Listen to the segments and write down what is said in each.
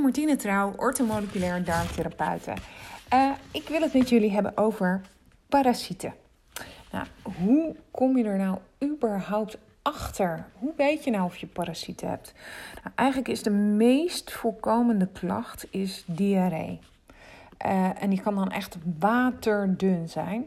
Martine Trouw, orthomoleculair darmtherapeute. Uh, ik wil het met jullie hebben over parasieten. Nou, hoe kom je er nou überhaupt achter? Hoe weet je nou of je parasieten hebt? Nou, eigenlijk is de meest voorkomende klacht is diarree. Uh, en die kan dan echt waterdun zijn.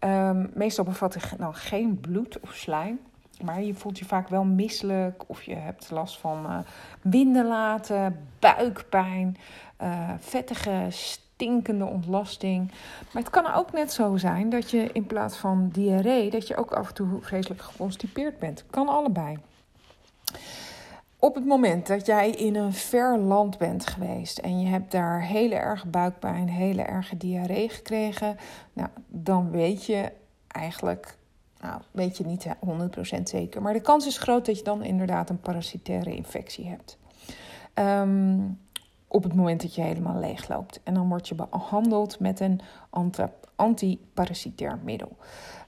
Um, meestal bevat het dan geen bloed of slijm. Maar je voelt je vaak wel misselijk of je hebt last van uh, windenlaten, buikpijn, uh, vettige, stinkende ontlasting. Maar het kan ook net zo zijn dat je in plaats van diarree, dat je ook af en toe vreselijk geconstipeerd bent. Kan allebei. Op het moment dat jij in een ver land bent geweest en je hebt daar hele erg buikpijn, hele erge diarree gekregen, nou, dan weet je eigenlijk nou, weet je niet 100% zeker. Maar de kans is groot dat je dan inderdaad een parasitaire infectie hebt. Um, op het moment dat je helemaal leeg loopt. En dan word je behandeld met een antiparasitair middel.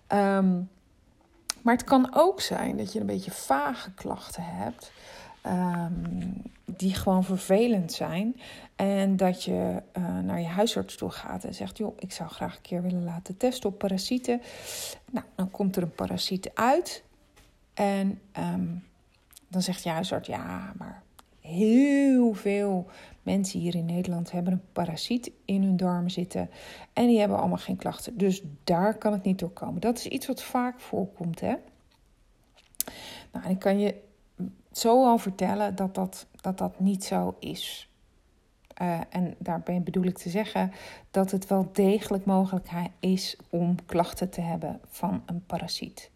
Um, maar het kan ook zijn dat je een beetje vage klachten hebt. Um, die gewoon vervelend zijn. En dat je uh, naar je huisarts toe gaat en zegt: Joh, ik zou graag een keer willen laten testen op parasieten. Nou, dan komt er een parasiet uit. En um, dan zegt je huisarts: Ja, maar heel veel mensen hier in Nederland hebben een parasiet in hun darmen zitten. En die hebben allemaal geen klachten. Dus daar kan het niet door komen. Dat is iets wat vaak voorkomt. Hè? Nou, ik kan je zo al vertellen dat dat, dat, dat niet zo is. Uh, en daarbij bedoel ik te zeggen dat het wel degelijk mogelijk is om klachten te hebben van een parasiet.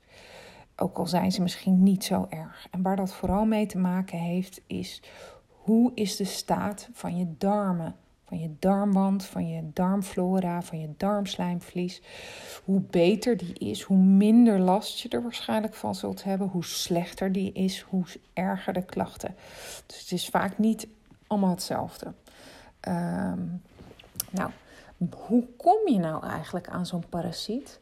Ook al zijn ze misschien niet zo erg. En waar dat vooral mee te maken heeft, is hoe is de staat van je darmen? Van je darmwand, van je darmflora, van je darmslijmvlies. Hoe beter die is, hoe minder last je er waarschijnlijk van zult hebben. Hoe slechter die is, hoe erger de klachten. Dus het is vaak niet allemaal hetzelfde. Um, nou, hoe kom je nou eigenlijk aan zo'n parasiet?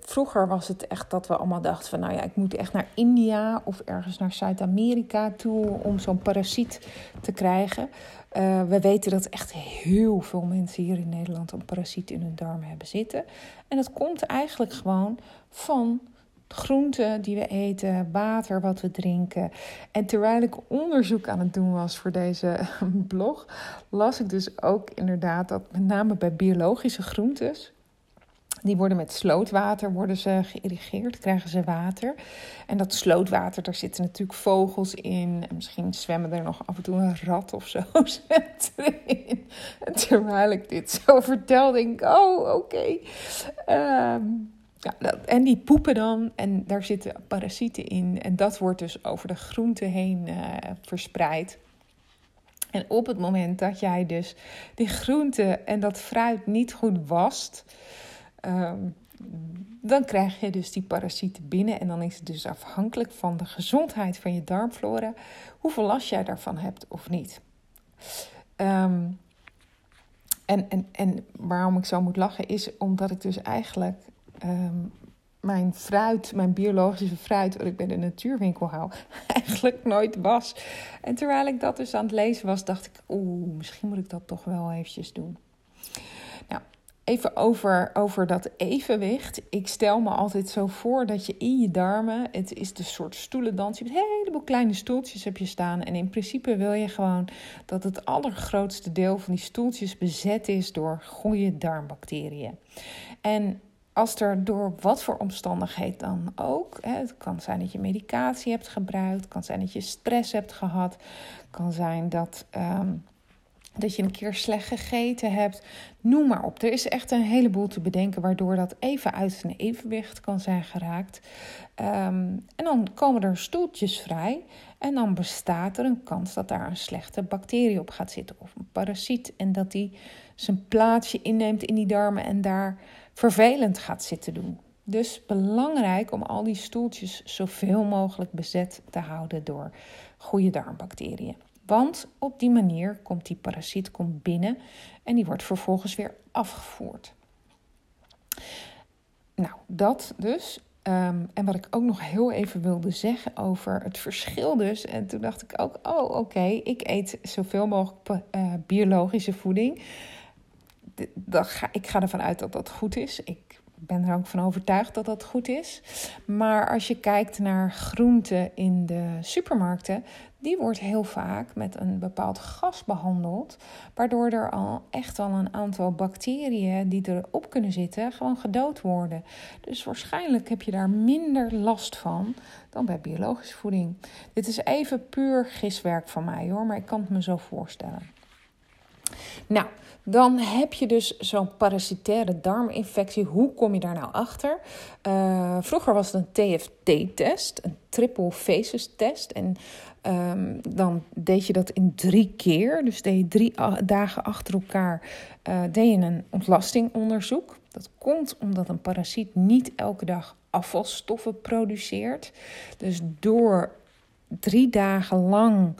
vroeger was het echt dat we allemaal dachten van, nou ja, ik moet echt naar India of ergens naar Zuid-Amerika toe om zo'n parasiet te krijgen. Uh, we weten dat echt heel veel mensen hier in Nederland een parasiet in hun darmen hebben zitten. En dat komt eigenlijk gewoon van groenten die we eten, water wat we drinken. En terwijl ik onderzoek aan het doen was voor deze blog, las ik dus ook inderdaad dat met name bij biologische groentes. Die worden met slootwater worden ze geïrrigeerd, krijgen ze water. En dat slootwater, daar zitten natuurlijk vogels in. En misschien zwemmen er nog af en toe een rat of zo terwijl ik dit zo vertel, denk ik, oh, oké. Okay. Ehm, en die poepen dan en daar zitten parasieten in. En dat wordt dus over de groente heen uh, verspreid. En op het moment dat jij dus die groente en dat fruit niet goed wast, um, dan krijg je dus die parasieten binnen. En dan is het dus afhankelijk van de gezondheid van je darmflora hoeveel last jij daarvan hebt of niet. Um, en, en, en waarom ik zo moet lachen is omdat ik dus eigenlijk um, mijn fruit, mijn biologische fruit, wat ik bij de natuurwinkel haal, eigenlijk nooit was. En terwijl ik dat dus aan het lezen was, dacht ik, oeh, misschien moet ik dat toch wel eventjes doen. Nou, even over, over dat evenwicht. Ik stel me altijd zo voor dat je in je darmen, het is de soort stoelendans, je hebt een heleboel kleine stoeltjes heb je staan. En in principe wil je gewoon dat het allergrootste deel van die stoeltjes bezet is door goede darmbacteriën. En als er door wat voor omstandigheid dan ook, hè, het kan zijn dat je medicatie hebt gebruikt, het kan zijn dat je stress hebt gehad, het kan zijn dat, um, dat je een keer slecht gegeten hebt, noem maar op. Er is echt een heleboel te bedenken waardoor dat even uit zijn evenwicht kan zijn geraakt. Um, en dan komen er stoeltjes vrij en dan bestaat er een kans dat daar een slechte bacterie op gaat zitten of een parasiet en dat die zijn plaatsje inneemt in die darmen en daar vervelend gaat zitten doen. Dus belangrijk om al die stoeltjes zoveel mogelijk bezet te houden door goede darmbacteriën. Want op die manier komt die parasiet komt binnen en die wordt vervolgens weer afgevoerd. Nou, dat dus. Ehm, en wat ik ook nog heel even wilde zeggen over het verschil dus. En toen dacht ik ook, oh oké, ik eet zoveel mogelijk uh, biologische voeding. Dat ga, ik ga ervan uit dat dat goed is. Ik ben er ook van overtuigd dat dat goed is. Maar als je kijkt naar groenten in de supermarkten, die wordt heel vaak met een bepaald gas behandeld, waardoor er al echt al een aantal bacteriën die erop kunnen zitten, gewoon gedood worden. Dus waarschijnlijk heb je daar minder last van dan bij biologische voeding. Dit is even puur giswerk van mij hoor, maar ik kan het me zo voorstellen. Nou, dan heb je dus zo'n parasitaire darminfectie. Hoe kom je daar nou achter? Uh, vroeger was het een TFT-test, een triple faces test. En um, dan deed je dat in drie keer. Dus deed je drie dagen achter elkaar uh, deed je een ontlastingonderzoek. Dat komt omdat een parasiet niet elke dag afvalstoffen produceert. Dus door drie dagen lang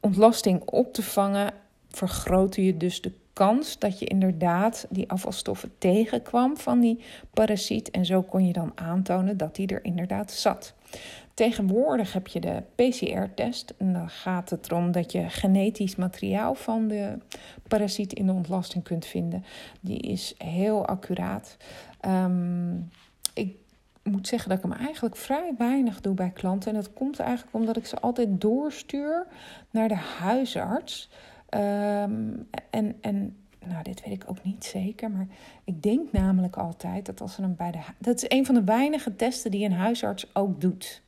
ontlasting op te vangen vergrootte je dus de kans dat je inderdaad die afvalstoffen tegenkwam van die parasiet. En zo kon je dan aantonen dat die er inderdaad zat. Tegenwoordig heb je de PCR-test. En dan gaat het erom dat je genetisch materiaal van de parasiet in de ontlasting kunt vinden. Die is heel accuraat. Um, ik moet zeggen dat ik hem eigenlijk vrij weinig doe bij klanten. En dat komt eigenlijk omdat ik ze altijd doorstuur naar de huisarts. Um, en, en nou, dit weet ik ook niet zeker, maar ik denk namelijk altijd dat als ze hem bij de. Dat is een van de weinige testen die een huisarts ook doet.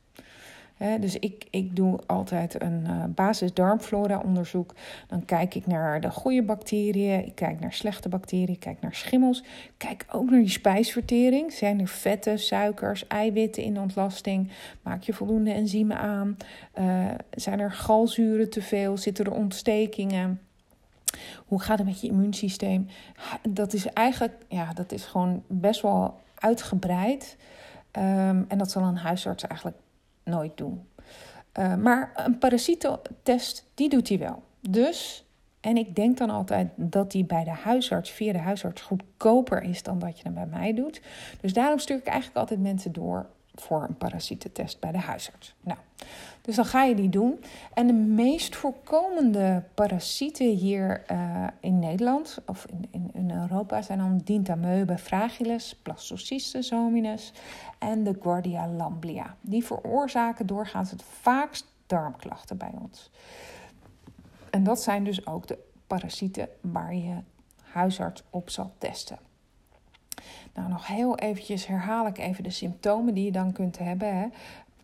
Dus ik, ik doe altijd een uh, basis-darmflora-onderzoek. Dan kijk ik naar de goede bacteriën, ik kijk naar slechte bacteriën, ik kijk naar schimmels. Kijk ook naar die spijsvertering. Zijn er vetten, suikers, eiwitten in ontlasting? Maak je voldoende enzymen aan? Uh, zijn er galzuren te veel? Zitten er ontstekingen? Hoe gaat het met je immuunsysteem? Dat is eigenlijk, ja, dat is gewoon best wel uitgebreid. Um, en dat zal een huisarts eigenlijk nooit doen. Uh, maar een parasietentest, die doet hij wel. Dus, en ik denk dan altijd dat die bij de huisarts, via de huisarts, goedkoper is dan dat je hem bij mij doet. Dus daarom stuur ik eigenlijk altijd mensen door voor een parasietentest bij de huisarts. Nou, dus dan ga je die doen. En de meest voorkomende parasieten hier uh, in Nederland of in, in, Europa zijn dan Dintameuba fragilis, Plastocystis hominis en de Guardia lamblia. Die veroorzaken doorgaans het vaakst darmklachten bij ons. En dat zijn dus ook de parasieten waar je huisarts op zal testen. Nou, nog heel eventjes herhaal ik even de symptomen die je dan kunt hebben. Hè.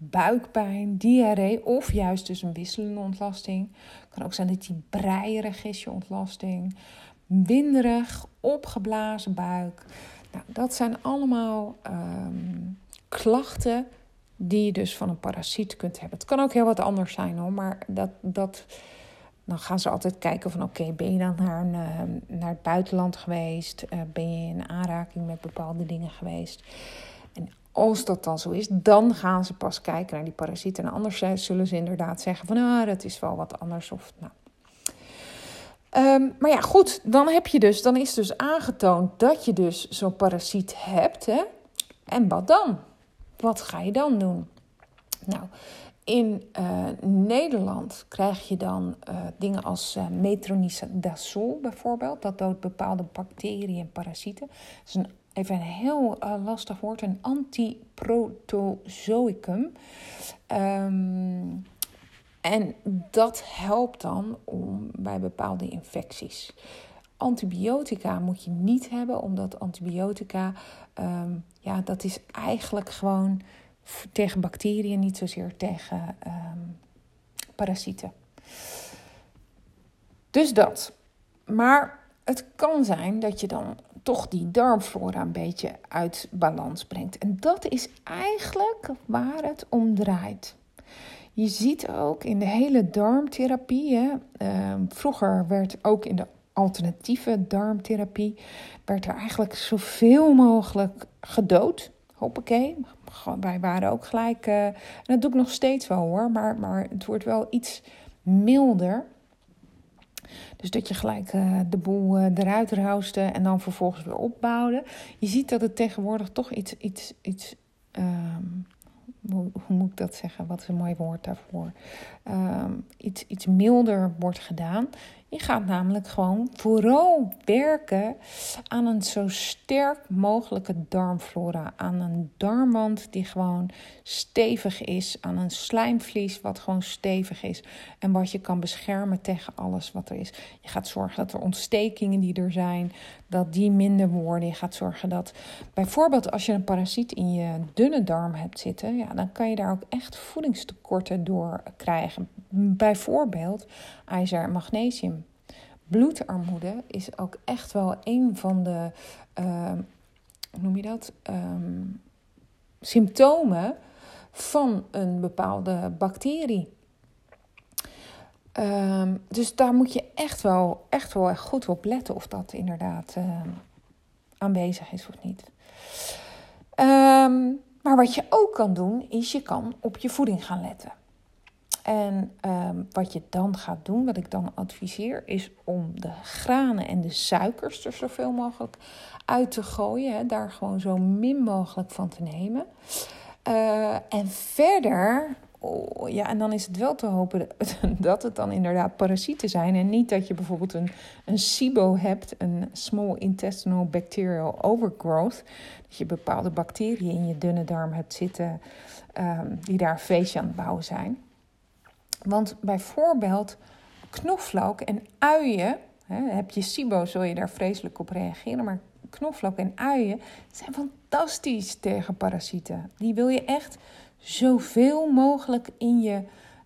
Buikpijn, diarree of juist dus een wisselende ontlasting. Het kan ook zijn dat die breierig is, je ontlasting. Winderig, opgeblazen buik. Nou, dat zijn allemaal um, klachten die je dus van een parasiet kunt hebben. Het kan ook heel wat anders zijn hoor, maar dat, dat dan gaan ze altijd kijken van oké, ben je dan naar, een, eh, naar het buitenland geweest? Uh, ben je in aanraking met bepaalde dingen geweest? Als dat dan zo is, dan gaan ze pas kijken naar die parasieten. En anders zullen ze inderdaad zeggen van ah, dat is wel wat anders. Of, nou. Um, maar ja, goed, dan heb je dus, dan is dus aangetoond dat je dus zo'n parasiet hebt. Hè? En wat dan? Wat ga je dan doen? Nou, in uh, Nederland krijg je dan uh, dingen als uh, metronidazol bijvoorbeeld. Dat doodt bepaalde bacteriën en parasieten. Dat is een, even een heel lastig woord, een antiprotozoicum. Um, en dat helpt dan om bij bepaalde infecties. Antibiotica moet je niet hebben, omdat antibiotica, um, ja, dat is eigenlijk gewoon tegen bacteriën, niet zozeer tegen um, parasieten. Dus dat. Maar het kan zijn dat je dan toch die darmflora een beetje uit balans brengt. En dat is eigenlijk waar het om draait. Je ziet ook in de hele darmtherapie, hè, uh, vroeger werd ook in de alternatieve darmtherapie, werd er eigenlijk zoveel mogelijk gedood. Hoppakee, wij waren ook gelijk. Uh, en dat doe ik nog steeds wel hoor, maar, maar het wordt wel iets milder. Dus dat je gelijk uh, de boel uh, eruit rooste en dan vervolgens weer opbouwde. Je ziet dat het tegenwoordig toch iets, iets, iets ehm, hoe, moet ik dat zeggen? Wat is een mooi woord daarvoor? Ehm, iets, iets milder wordt gedaan. Je gaat namelijk gewoon vooral werken aan een zo sterk mogelijke darmflora. Aan een darmwand die gewoon stevig is. Aan een slijmvlies wat gewoon stevig is. En wat je kan beschermen tegen alles wat er is. Je gaat zorgen dat er ontstekingen die er zijn, dat die minder worden. Je gaat zorgen dat bijvoorbeeld als je een parasiet in je dunne darm hebt zitten, ja, dan kan je daar ook echt voedingstekorten door krijgen. Bijvoorbeeld ijzer en magnesium. Bloedarmoede is ook echt wel een van de, uh, hoe noem je dat, ehm, symptomen van een bepaalde bacterie. Um, dus daar moet je echt wel, echt wel goed op letten of dat inderdaad aanwezig is of niet. maar wat je ook kan doen, is je kan op je voeding gaan letten. En ehm, wat je dan gaat doen, wat ik dan adviseer, is om de granen en de suikers er zoveel mogelijk uit te gooien. Hè, daar gewoon zo min mogelijk van te nemen. Uh, en verder, oh, ja, en dan is het wel te hopen dat het dan inderdaad parasieten zijn. En niet dat je bijvoorbeeld een, een SIBO hebt, een Small Intestinal Bacterial Overgrowth. Dat je bepaalde bacteriën in je dunne darm hebt zitten um, die daar een feestje aan het bouwen zijn. Want bijvoorbeeld knoflook en uien, hè, heb je SIBO, zul je daar vreselijk op reageren, maar knoflook en uien zijn fantastisch tegen parasieten. Die wil je echt zoveel mogelijk in je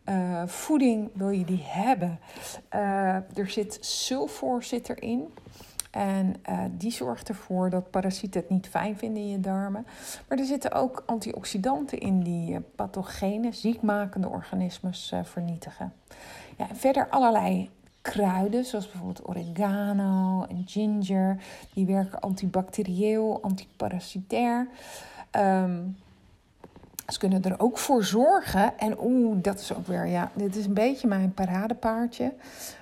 uh, voeding wil je die hebben. Uh, er zit sulfur zit erin. En uh, die zorgt ervoor dat parasieten het niet fijn vinden in je darmen. Maar er zitten ook antioxidanten in die uh, pathogene, ziekmakende organismes uh, vernietigen. Ja, en verder allerlei kruiden, zoals bijvoorbeeld oregano en ginger. Die werken antibacterieel, antiparasitair. Um, ze kunnen er ook voor zorgen. En oeh, dat is ook weer, ja, dit is een beetje mijn paradepaardje.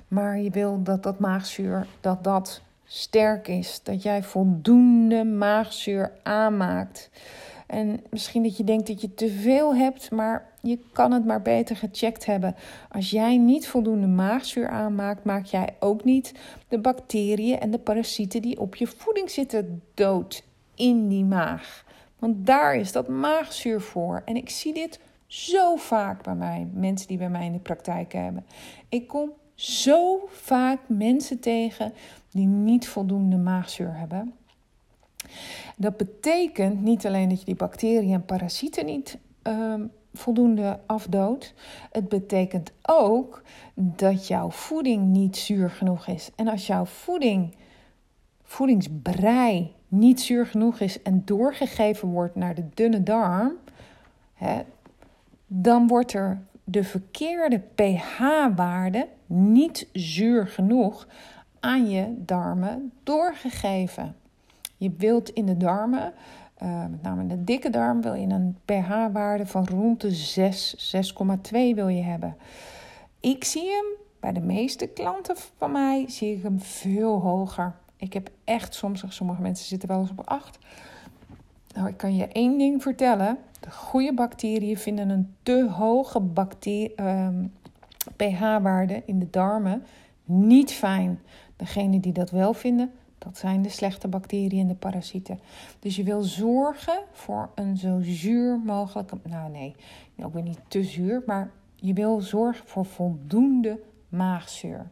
Maar je wil dat dat maagzuur, dat dat sterk is. Dat jij voldoende maagzuur aanmaakt. En misschien dat je denkt dat je te veel hebt, maar je kan het maar beter gecheckt hebben. Als jij niet voldoende maagzuur aanmaakt, maak jij ook niet de bacteriën en de parasieten die op je voeding zitten dood in die maag. Want daar is dat maagzuur voor. En ik zie dit zo vaak bij mij, mensen die bij mij in de praktijk hebben. Ik kom zo vaak mensen tegen die niet voldoende maagzuur hebben. Dat betekent niet alleen dat je die bacteriën en parasieten niet um, voldoende afdoodt. Het betekent ook dat jouw voeding niet zuur genoeg is. En als jouw voeding, voedingsbrei niet zuur genoeg is en doorgegeven wordt naar de dunne darm, hè, dan wordt er de verkeerde pH-waarde niet zuur genoeg aan je darmen doorgegeven. Je wilt in de darmen, uh, met name de dikke darm, wil je een pH-waarde van rond de 6, 6,2 wil je hebben. Ik zie hem bij de meeste klanten van mij, zie ik hem veel hoger. Ik heb echt soms, sommige mensen zitten wel eens op 8. Nou, ik kan je één ding vertellen. De goede bacteriën vinden een te hoge um, pH-waarde in de darmen niet fijn. Degene die dat wel vinden, dat zijn de slechte bacteriën en de parasieten. Dus je wil zorgen voor een zo zuur mogelijke. Nou, nee, ook weer niet te zuur, maar je wil zorgen voor voldoende maagzuur.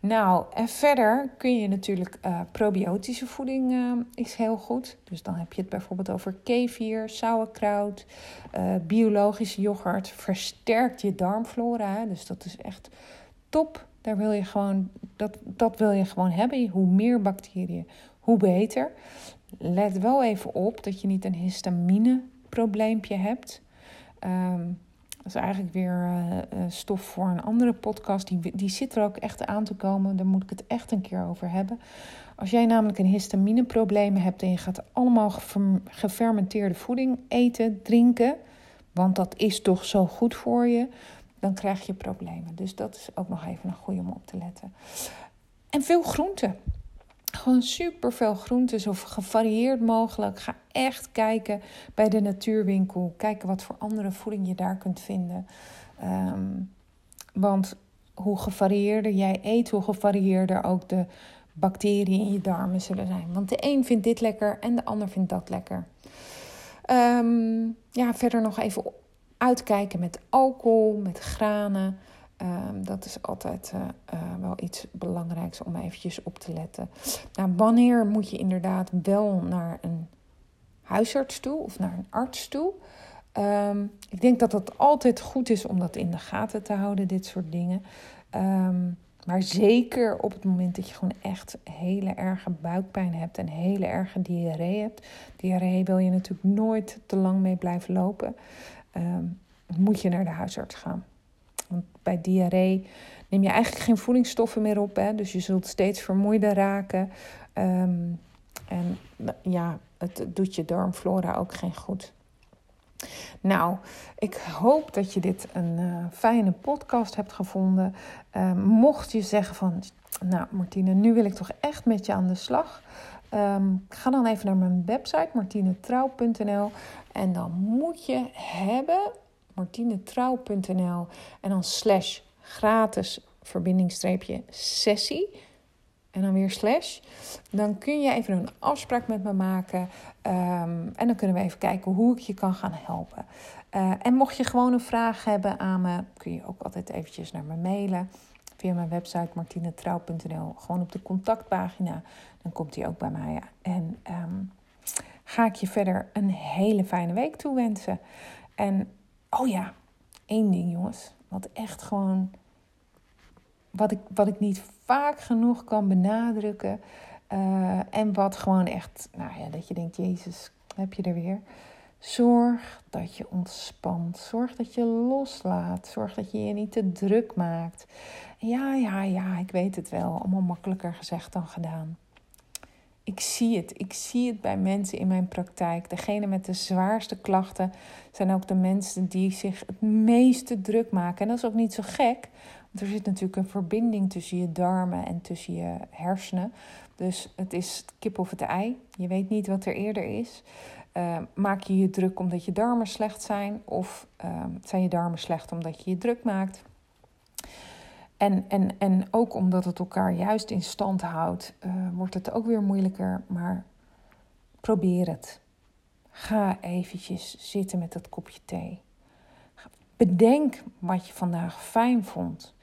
Nou, en verder kun je natuurlijk uh, probiotische voeding uh, is heel goed. Dus dan heb je het bijvoorbeeld over kefir, sauerkraut, uh, biologische yoghurt. Versterkt je darmflora. Dus dat is echt top. Daar wil je gewoon, dat, dat wil je gewoon hebben. Hoe meer bacteriën, hoe beter. Let wel even op dat je niet een histamine probleempje hebt. Um, dat is eigenlijk weer uh, stof voor een andere podcast. Die, die zit er ook echt aan te komen. Daar moet ik het echt een keer over hebben. Als jij namelijk een histamineprobleem hebt en je gaat allemaal gefermenteerde voeding eten, drinken, want dat is toch zo goed voor je, dan krijg je problemen. Dus dat is ook nog even een goede om op te letten. En veel groenten. gewoon super veel groenten, zo gevarieerd mogelijk. Ga echt kijken bij de natuurwinkel. Kijken wat voor andere voeding je daar kunt vinden. Ehm, want hoe gevarieerder jij eet, hoe gevarieerder ook de bacteriën in je darmen zullen zijn. Want de een vindt dit lekker en de ander vindt dat lekker. Ehm, ja, verder nog even uitkijken met alcohol, met granen. Ehm, dat is altijd uh, uh, wel iets belangrijks om eventjes op te letten. Nou, wanneer moet je inderdaad wel naar een huisarts toe of naar een arts toe? Um, ik denk dat het altijd goed is om dat in de gaten te houden, dit soort dingen. Um, maar zeker op het moment dat je gewoon echt hele erge buikpijn hebt en hele erge diarree hebt. Diarree wil je natuurlijk nooit te lang mee blijven lopen. Um, moet je naar de huisarts gaan. Want bij diarree neem je eigenlijk geen voedingsstoffen meer op. Hè? Dus je zult steeds vermoeider raken. Um, en ja, het doet je darmflora ook geen goed. Nou, ik hoop dat je dit een uh, fijne podcast hebt gevonden. Uh, mocht je zeggen van, nou Martine, nu wil ik toch echt met je aan de slag. Ga dan even naar mijn website martinetrouw.nl en dan moet je hebben martinetrouw.nl en dan slash gratis verbindingstreepje sessie en dan weer slash. Dan kun je even een afspraak met me maken. Um, en dan kunnen we even kijken hoe ik je kan gaan helpen. Uh, en mocht je gewoon een vraag hebben aan me, kun je ook altijd eventjes naar me mailen. Via mijn website martinetrouw.nl. Gewoon op de contactpagina. Dan komt die ook bij mij. En um, ga ik je verder een hele fijne week toewensen. En oh ja, één ding jongens. Wat echt gewoon wat ik, wat ik niet vaak genoeg kan benadrukken. Uh, en wat gewoon echt, nou ja, dat je denkt, Jezus, heb je er weer. Zorg dat je ontspant. Zorg dat je loslaat. Zorg dat je je niet te druk maakt. Ja, ja, ja, ik weet het wel. Allemaal makkelijker gezegd dan gedaan. Ik zie het. Ik zie het bij mensen in mijn praktijk. Degene met de zwaarste klachten zijn ook de mensen die zich het meeste druk maken. En dat is ook niet zo gek, er zit natuurlijk een verbinding tussen je darmen en tussen je hersenen. Dus het is kip of het ei. Je weet niet wat er eerder is. Uh, maak je je druk omdat je darmen slecht zijn? Of uh, zijn je darmen slecht omdat je je druk maakt? En, en, en ook omdat het elkaar juist in stand houdt, uh, wordt het ook weer moeilijker. Maar probeer het. Ga eventjes zitten met dat kopje thee. Bedenk wat je vandaag fijn vond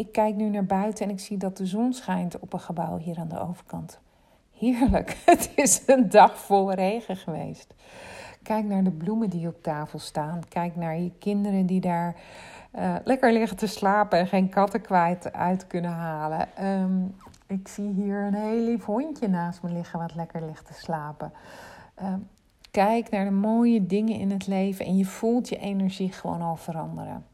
ik kijk nu naar buiten en ik zie dat de zon schijnt op een gebouw hier aan de overkant. Heerlijk, het is een dag vol regen geweest. Kijk naar de bloemen die op tafel staan. Kijk naar je kinderen die daar uh, lekker liggen te slapen en geen katten kwijt uit kunnen halen. Um, ik zie hier een heel lief hondje naast me liggen wat lekker ligt te slapen. Um, kijk naar de mooie dingen in het leven en je voelt je energie gewoon al veranderen.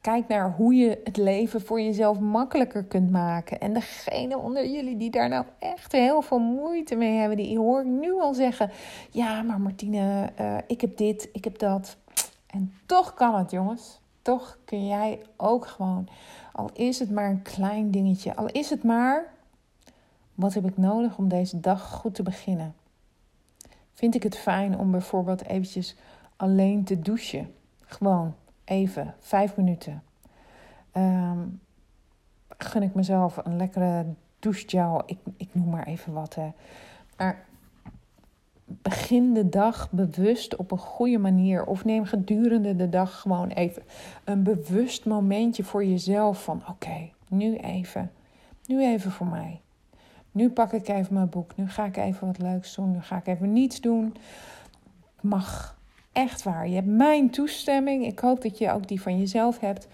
Kijk naar hoe je het leven voor jezelf makkelijker kunt maken. En degene onder jullie die daar nou echt heel veel moeite mee hebben, die hoor ik nu al zeggen: Ja, maar Martine, uh, ik heb dit, ik heb dat. En toch kan het, jongens. Toch kun jij ook gewoon, al is het maar een klein dingetje, al is het maar: wat heb ik nodig om deze dag goed te beginnen? Vind ik het fijn om bijvoorbeeld eventjes alleen te douchen? Gewoon even, vijf minuten. Um, gun ik mezelf een lekkere douchegel. Ik, ik noem maar even wat. Hè. Maar begin de dag bewust op een goede manier. Of neem gedurende de dag gewoon even een bewust momentje voor jezelf. Van oké, nu even. Nu even voor mij. Nu pak ik even mijn boek. Nu ga ik even wat leuks doen. Nu ga ik even niets doen. Mag. Echt waar. Je hebt mijn toestemming. Ik hoop dat je ook die van jezelf hebt.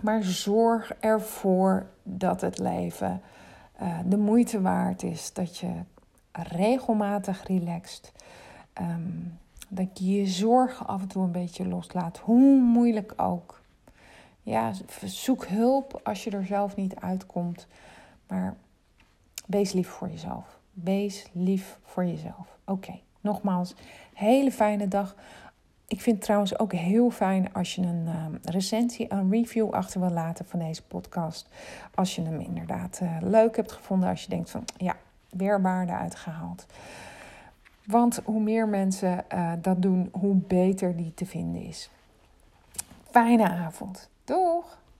Maar zorg ervoor dat het leven uh, de moeite waard is. Dat je regelmatig relaxt. Um, dat je je zorgen af en toe een beetje loslaat. Hoe moeilijk ook. Ja, zoek hulp als je er zelf niet uitkomt. Maar wees lief voor jezelf. Wees lief voor jezelf. Oké, nogmaals, hele fijne dag. ik vind het trouwens ook heel fijn als je een uh, recensie, een review achter wil laten van deze podcast. Als je hem inderdaad uh, leuk hebt gevonden. Als je denkt van ja, weer waarde uitgehaald. Want hoe meer mensen uh, dat doen, hoe beter die te vinden is. Fijne avond. Doeg!